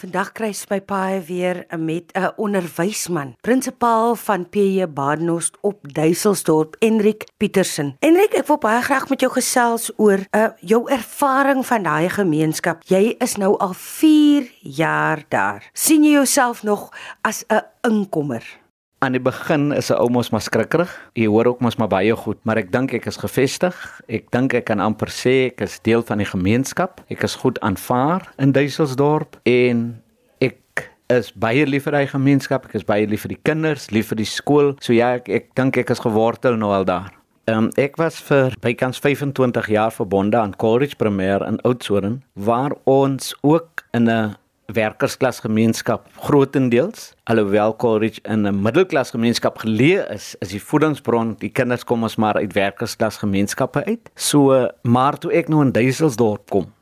Vandag kry sy my paai weer met 'n onderwysman, prinsipaal van PJ Badenhorst op Duiselsdorp, Enrik Petersen. Enrik, ek wil baie graag met jou gesels oor 'n uh, jou ervaring van daai gemeenskap. Jy is nou al 4 jaar daar. sien jy jouself nog as 'n inkomer? Aan die begin is 'n ou mos maar skrikkerig. Jy hoor ook mos maar baie goed, maar ek dink ek is gevestig. Ek dink ek kan amper sê ek is deel van die gemeenskap. Ek is goed aanvaar in Duiselsdorp en ek is baie lief vir die gemeenskap. Ek is baie lief vir die kinders, lief vir die skool. So ja, ek ek dink ek is gewortel nou al daar. Um, ek was vir bykans 25 jaar verbonde aan College Premier in Oudtshoorn waar ons ook in 'n werkersklasgemeenskap grootendeels alhoewel Coleridge in 'n middelklasgemeenskap geleë is is die voedingsbron die kinders kom ons maar uit werkersklasgemeenskappe uit. So maar toe ek nou in Duiselsdorp kom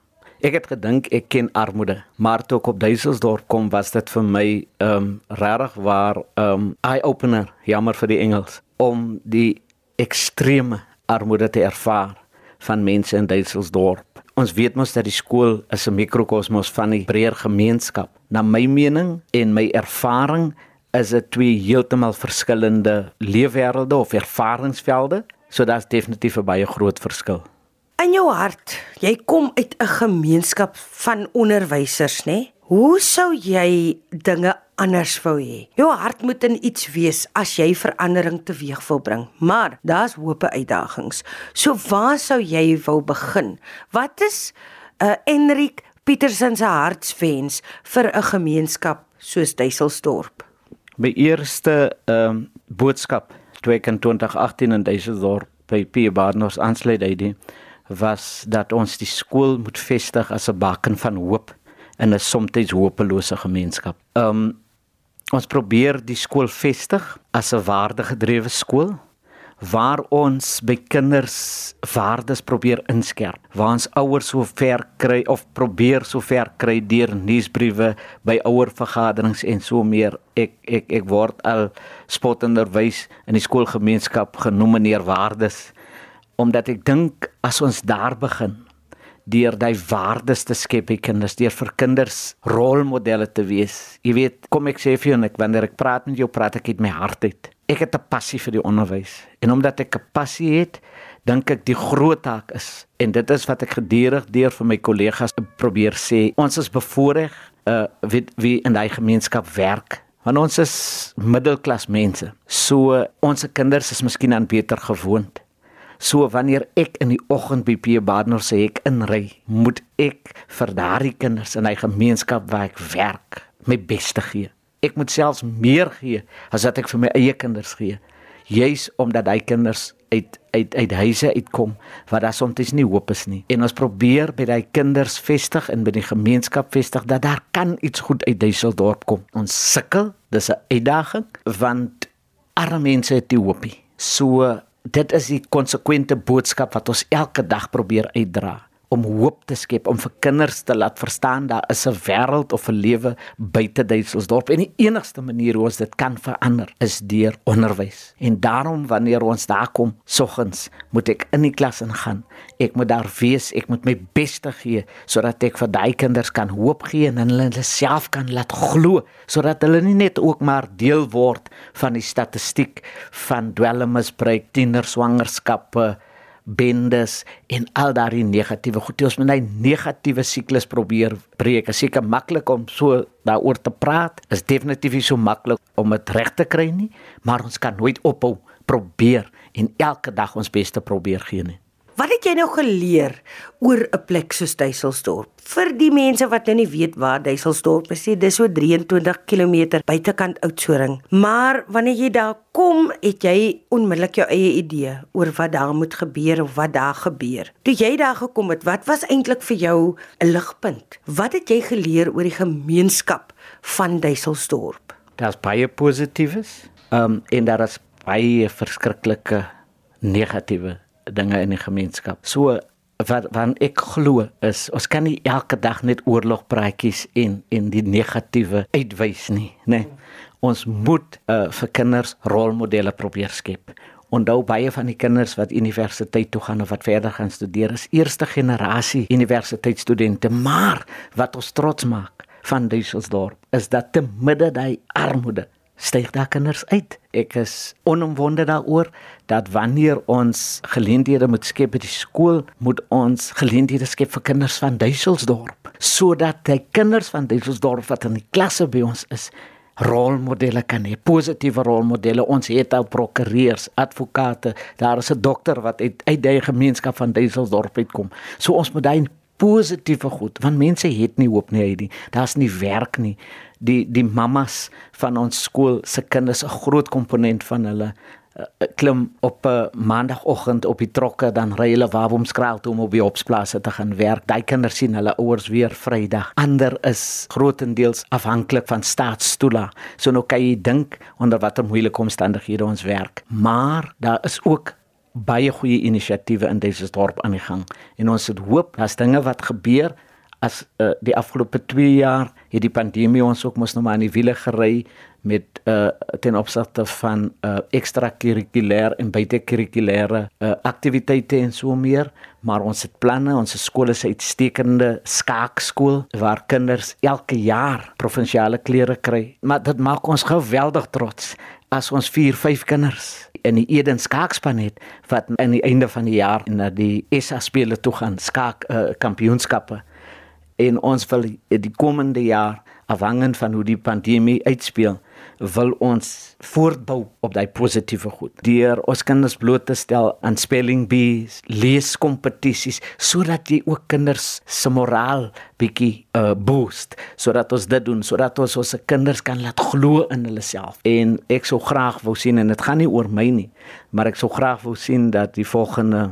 ek het gedink ek ken armoede maar toe ek op Duiselsdorp kom was dit vir my ehm um, regtig waar ehm um, eye opener jammer vir die Engels om die ekstreme armoede te ervaar van mense in Duiselsdorp Ons weet mos dat die skool is 'n mikrokosmos van die breër gemeenskap. Na my mening en my ervaring is dit twee heeltemal verskillende leefwêrelde of ervaringsvelde, so daar's definitief 'n baie groot verskil. In jou hart, jy kom uit 'n gemeenskap van onderwysers, nê? Hoe sou jy dinge anders wou hê? Jou hart moet in iets wees as jy verandering teweeg wil bring. Maar daar's hoop uitdagings. So waar sou jy wou begin? Wat is uh, Enrik Petersen se hartswens vir 'n gemeenskap soos Duiselsdorp? My eerste ehm um, boodskap toe ek in 2018 in Duiselsdorp by P. Barnard aansluit het, was dat ons die skool moet vestig as 'n baken van hoop in 'n soms hopelose gemeenskap. Um ons probeer die skool vestig as 'n waardegedrewe skool waar ons by kinders waardes probeer inskerp. Waar ons ouers so ver kry of probeer so ver kry deur nuusbriewe by ouervergaderings en so meer. Ek ek ek word al spotenderwys in die skoolgemeenskap genoem meneer waardes omdat ek dink as ons daar begin deur daai waardes te skep by kinders, deur vir kinders rolmodelle te wees. Jy weet, kom ek sê vir jou net wanneer ek praat met jou, praat ek uit my hart uit. Ek het 'n passie vir die onderwys en omdat ek 'n passie het, dink ek die groot taak is en dit is wat ek gedurig deur vir my kollegas probeer sê. Ons is bevoordeel uh wie wie in daai gemeenskap werk want ons is middelklas mense. So ons se kinders is miskien aan beter gewoond. So wanneer ek in die oggend by P Badner se hek inry, moet ek vir daardie kinders in hy gemeenskap waar ek werk, my beste gee. Ek moet selfs meer gee as wat ek vir my eie kinders gee. Juis omdat hy kinders uit uit uit huise uitkom waar daar soms nie hoop is nie. En ons probeer by daai kinders vestig en by die gemeenskap vestig dat daar kan iets goed uit Duiseldorp kom. Ons sukkel, dis 'n uitdaging want arme mense het nie hoopie. So dit is die konsekwente boodskap wat ons elke dag probeer uitdra om hoop te skep om vir kinders te laat verstaan daar is 'n wêreld of 'n lewe buite Duitselsdorp en die enigste manier hoe ons dit kan verander is deur onderwys. En daarom wanneer ons daar kom, soggens moet ek in die klas ingaan. Ek moet daar wees, ek moet my beste gee sodat ek vir daai kinders kan hoop gee en hulle self kan laat glo sodat hulle nie net ook maar deel word van die statistiek van dwelmmisbruik, tienerswangerskappe, bendes en al daardie negatiewe goed. Ons moet 'n negatiewe siklus probeer breek. Is seker maklik om so daaroor te praat. Is definitief nie so maklik om dit reg te kry nie, maar ons kan nooit ophou probeer en elke dag ons bes te probeer gee nie. Wat het jy nou geleer oor 'n plek soos Duiselsdorp? Vir die mense wat nou nie weet waar Duiselsdorp is nie, dis so 23 km buitekant Oudtshoorn. Maar wanneer jy daar kom, het jy onmiddellik jou eie idee oor wat daar moet gebeur of wat daar gebeur. Toe jy daar gekom het, wat was eintlik vir jou 'n ligpunt? Wat het jy geleer oor die gemeenskap van Duiselsdorp? Daar's baie positiefs, ehm um, en daar is baie verskriklike negatiewe dinge in die gemeenskap. So wat wat ek glo is ons kan nie elke dag net oorlogpraatjies en en die negatiewe uitwys nie, né? Nee. Ons moet uh, vir kinders rolmodelle probeer skep. Onthou baie van die kinders wat universiteit toe gaan of wat verder gaan studeer is eerste generasie universiteitsstudente, maar wat ons trots maak van Duiselsdorp is dat te midde daai armoede styg daar kinders uit. Ek is onomwonde daaroor dat wanneer ons geleenthede moet skep by die skool, moet ons geleenthede skep vir kinders van Duiselsdorp sodat die kinders van Duiselsdorp wat in die klasse by ons is, rolmodelle kan hê, positiewe rolmodelle. Ons het al prokureurs, advokate, daar is 'n dokter wat uit uit die gemeenskap van Duiselsdorp uitkom. So ons moet daai positiewe goed, want mense het nie hoop nie hierdie. Daar's nie werk nie. Die die mammas van ons skool se kinders 'n groot komponent van hulle uh, klim op 'n uh, maandagooggend op die trokke dan ry hulle waaromskraal toe om op die opsplase te gaan werk. Daai kinders sien hulle ouers weer Vrydag. Ander is grootendeels afhanklik van staatsstoela. So nou kan jy dink onder watter moeilike omstandighede ons werk. Maar daar is ook baie goeie inisiatiewe in deze dorp aan die gang. En ons het hoop dat dinge wat gebeur. As uh, die afgelope 2 jaar het die pandemie ons ook mos nog maar aan die wiele gery met uh, ten opsigte van uh, ekstrakurrikulêr en buitekurrikulêre uh, aktiwiteite en so meer. Maar ons het planne ons skool is 'n uitstekende skaakskool waar kinders elke jaar provinsiale klere kry. Maar dit maak ons geweldig trots as ons 4 5 kinders in die Eden skaakspan het wat aan die einde van die jaar na die SA spele toe gaan skaak uh, kampioenskappe en ons wil die komende jaar afhangend van hoe die pandemie uitspeel wil ons voortbou op daai positiewe goed. Deur ons kinders bloot te stel aan spelling bees leeskompetisies sodat jy ook kinders se moraal bietjie uh, boost sodat ons dit doen sodat ons ons kinders kan laat glo in hulle self. En ek sou graag wou sien en dit gaan nie oor my nie maar ek sou graag wou sien dat die volgende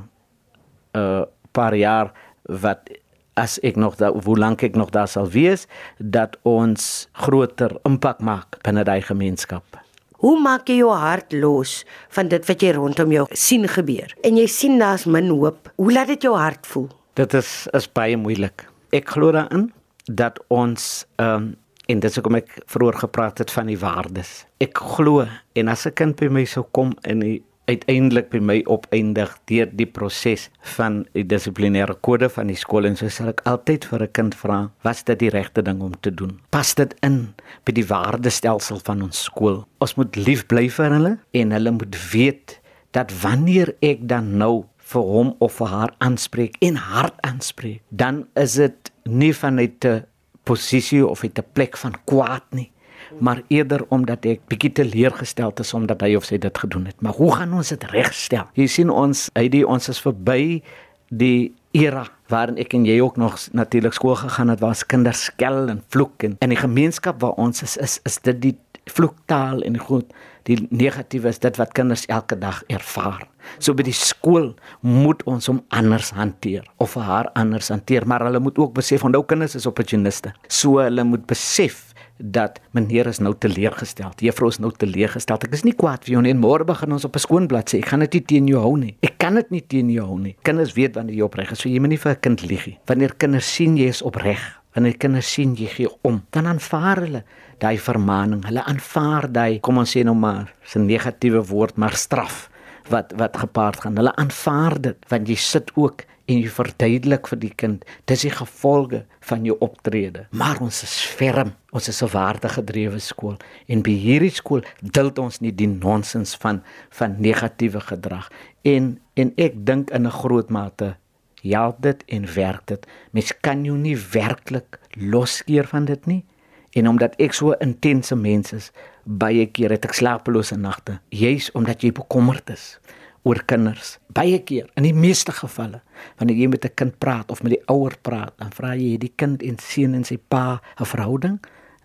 uh paar jaar wat as ek nog daar hoe lank ek nog daar sal wees dat ons groter impak maak binne daai gemeenskap. Hoe maak jy jou hart los van dit wat jy rondom jou sien gebeur? En jy sien daar's min hoop. Hoe laat dit jou hart voel? Dit is is baie moeilik. Ek glo daarin dat ons ehm um, en dit is hoekom ek vroeër gepraat het van die waardes. Ek glo en as 'n kind by my sou kom en hy uiteindelik by my opeindig deur die proses van die dissiplinêre kode van die skool en so sal ek altyd vir 'n kind vra, wat is dit die regte ding om te doen? Pas dit in by die waardestelsel van ons skool? Ons moet lief bly vir hulle en hulle moet weet dat wanneer ek dan nou vir hom of vir haar aanspreek en hard aanspreek, dan is dit nie vanuit 'n posisie of uit 'n plek van kwaad nie maar eerder omdat ek bietjie teleurgestel is omdat hy of sy dit gedoen het. Maar hoe gaan ons dit regstel? Jy sien ons, hy die ons is verby die era waarin ek en jy ook nog natuurlik skool gegaan het waar ons kinders skel en vloek en in die gemeenskap waar ons is is is dit die vloektaal en goed die negatiewe is dit wat kinders elke dag ervaar. So by die skool moet ons hom anders hanteer of haar anders hanteer, maar hulle moet ook besef onthou kinders is opportuniste. So hulle moet besef dat meneer is nou teleurgestel. Juffrou is nou teleurgestel. Ek is nie kwaad vir jou nie. Môre begin ons op 'n skoon blad sê ek gaan dit nie teen jou hou nie. Ek kan dit nie teen jou hou nie. Kinders weet wanneer jy opreg is. So jy moet nie vir 'n kind lieg nie. Wanneer kinders sien jy is opreg, wanneer kinders sien jy gee om, dan aanvaar hulle daai vermaaning. Hulle aanvaar daai kom ons sê nou maar 'n negatiewe woord, maar straf wat wat gepaard gaan. Hulle aanvaar dit want jy sit ook en jy verduidelik vir die kind dis die gevolge van jou optrede. Maar ons is ferm. Ons is 'n waardegedrewe skool en by hierdie skool duld ons nie die nonsens van van negatiewe gedrag. En en ek dink in 'n groot mate help dit en werk dit. Mens kan jou nie werklik loskeer van dit nie. En omdat ek so intense mens is baie keer het ek slapelose nagte. Juis omdat jy bekommerd is oor kinders. Baie keer, in die meeste gevalle, wanneer jy met 'n kind praat of met die ouer praat, dan vra jy die kind en seun en sy pa 'n verhouding.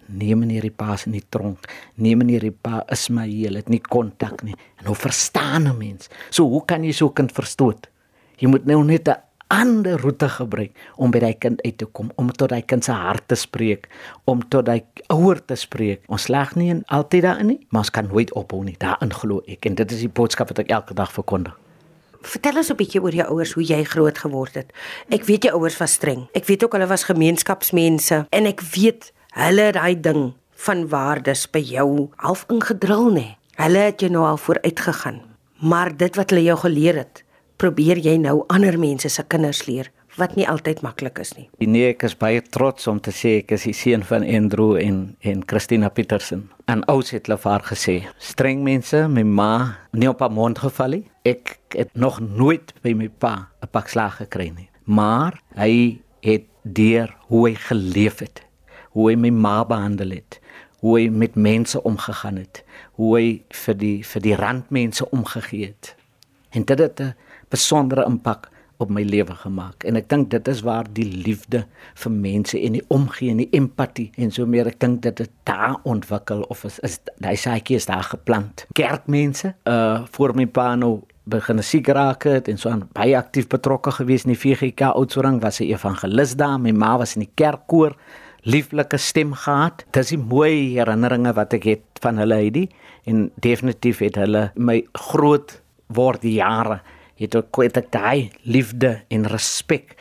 Nee meneer die pa is in die tronk. Nee meneer die pa is my heel, het nie kontak nie. En hoe verstaan 'n mens? So hoe kan jy so 'n kind verstoot? Jy moet nou net 'n ander roete gebruik om by daai kind uit te kom, om tot daai kind se hart te spreek, om tot daai ouer te spreek. Ons slag nie in altyd daarin nie, maar ons kan nooit ophou nie. Daarin glo ek en dit is die boodskap wat ek elke dag verkondig. Vertel ons 'n bietjie oor jou ouers, hoe jy groot geword het. Ek weet jou ouers was streng. Ek weet ook hulle was gemeenskapsmense en ek weet hulle het daai ding van waardes by jou half ingedrul nê. Hulle het jou nou al vooruit gegaan. Maar dit wat hulle jou geleer het, probeer jy nou ander mense se kinders leer. wat nie altyd maklik is nie. Nee, ek is baie trots om te sê ek is die seun van Andrew en en Christina Petersen. En ouers het hulle vir haar gesê, streng mense, my ma nie op haar mond geval nie. Ek het nog nooit by my pa 'n pak slag gekry nie. Maar hy het deur hoe hy geleef het, hoe hy my ma behandel het, hoe hy met mense omgegaan het, hoe hy vir die vir die randmense omgegee het. En dit het 'n besondere impak op my lewe gemaak. En ek dink dit is waar die liefde vir mense en die omgee en die empatie en so meer ek dink dit het daar ontwikkel of is, is daai saadjie is daar geplant. Kerkmense uh voor my pa nou begin siek geraak het en so aan baie aktief betrokke gewees in die VGK Oudtshoorn was 'n evangelis daar. My ma was in die kerkkoor lieflike stem gehad. Dis die mooi herinneringe wat ek het van hulle hierdie en definitief het hulle my groot word die jare het ook kwyt ek daai liefde en respek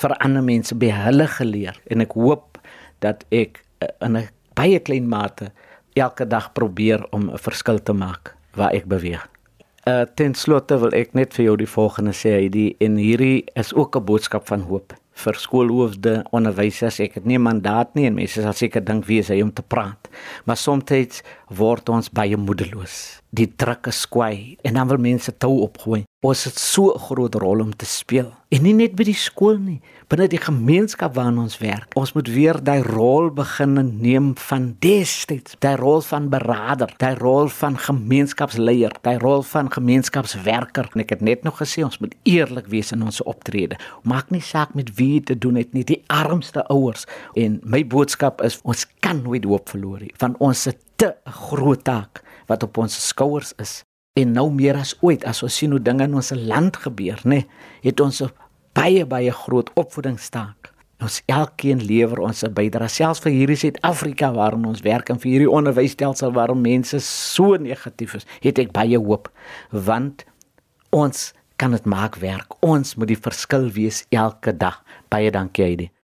vir ander mense by hulle geleer en ek hoop dat ek uh, in 'n baie klein mate elke dag probeer om 'n verskil te maak waar ek beweeg. Uh ten slotte wil ek net vir jou die volgende sê, die en hierdie is ook 'n boodskap van hoop vir skoolhoofde, onderwysers. Ek het nie 'n mandaat nie en mense sal seker dink wie is hy om te praat. Maar soms word ons baie moedeloos. Die druk is kwai en dan wil mense tou opgooi. Ons het so 'n groot rol om te speel. En nie net by die skool nie, binne die gemeenskap waarin ons werk. Ons moet weer daai rol begin neem van destyds, daai rol van beraader, daai rol van gemeenskapsleier, daai rol van gemeenskapswerker. En ek het net nog gesê ons moet eerlik wees in ons optrede. Maak nie saak met wie te doen het nie, die armste ouers. En my boodskap is ons kan nooit hoop verloor nie, want ons het te groot taak wat op ons skouers is. En nou meer as ooit as ons sien hoe dinge in ons land gebeur, nê, het ons 'n baie baie groot opvoedingstaak. Ons elkeen lewer ons 'n bydrae selfs vir hierdie Suid-Afrika waarin ons werk en vir hierdie onderwysstelsel waarin mense so negatief is. Het ek baie hoop want ons kan dit maak werk. Ons moet die verskil wees elke dag. Baie dankie Heidi.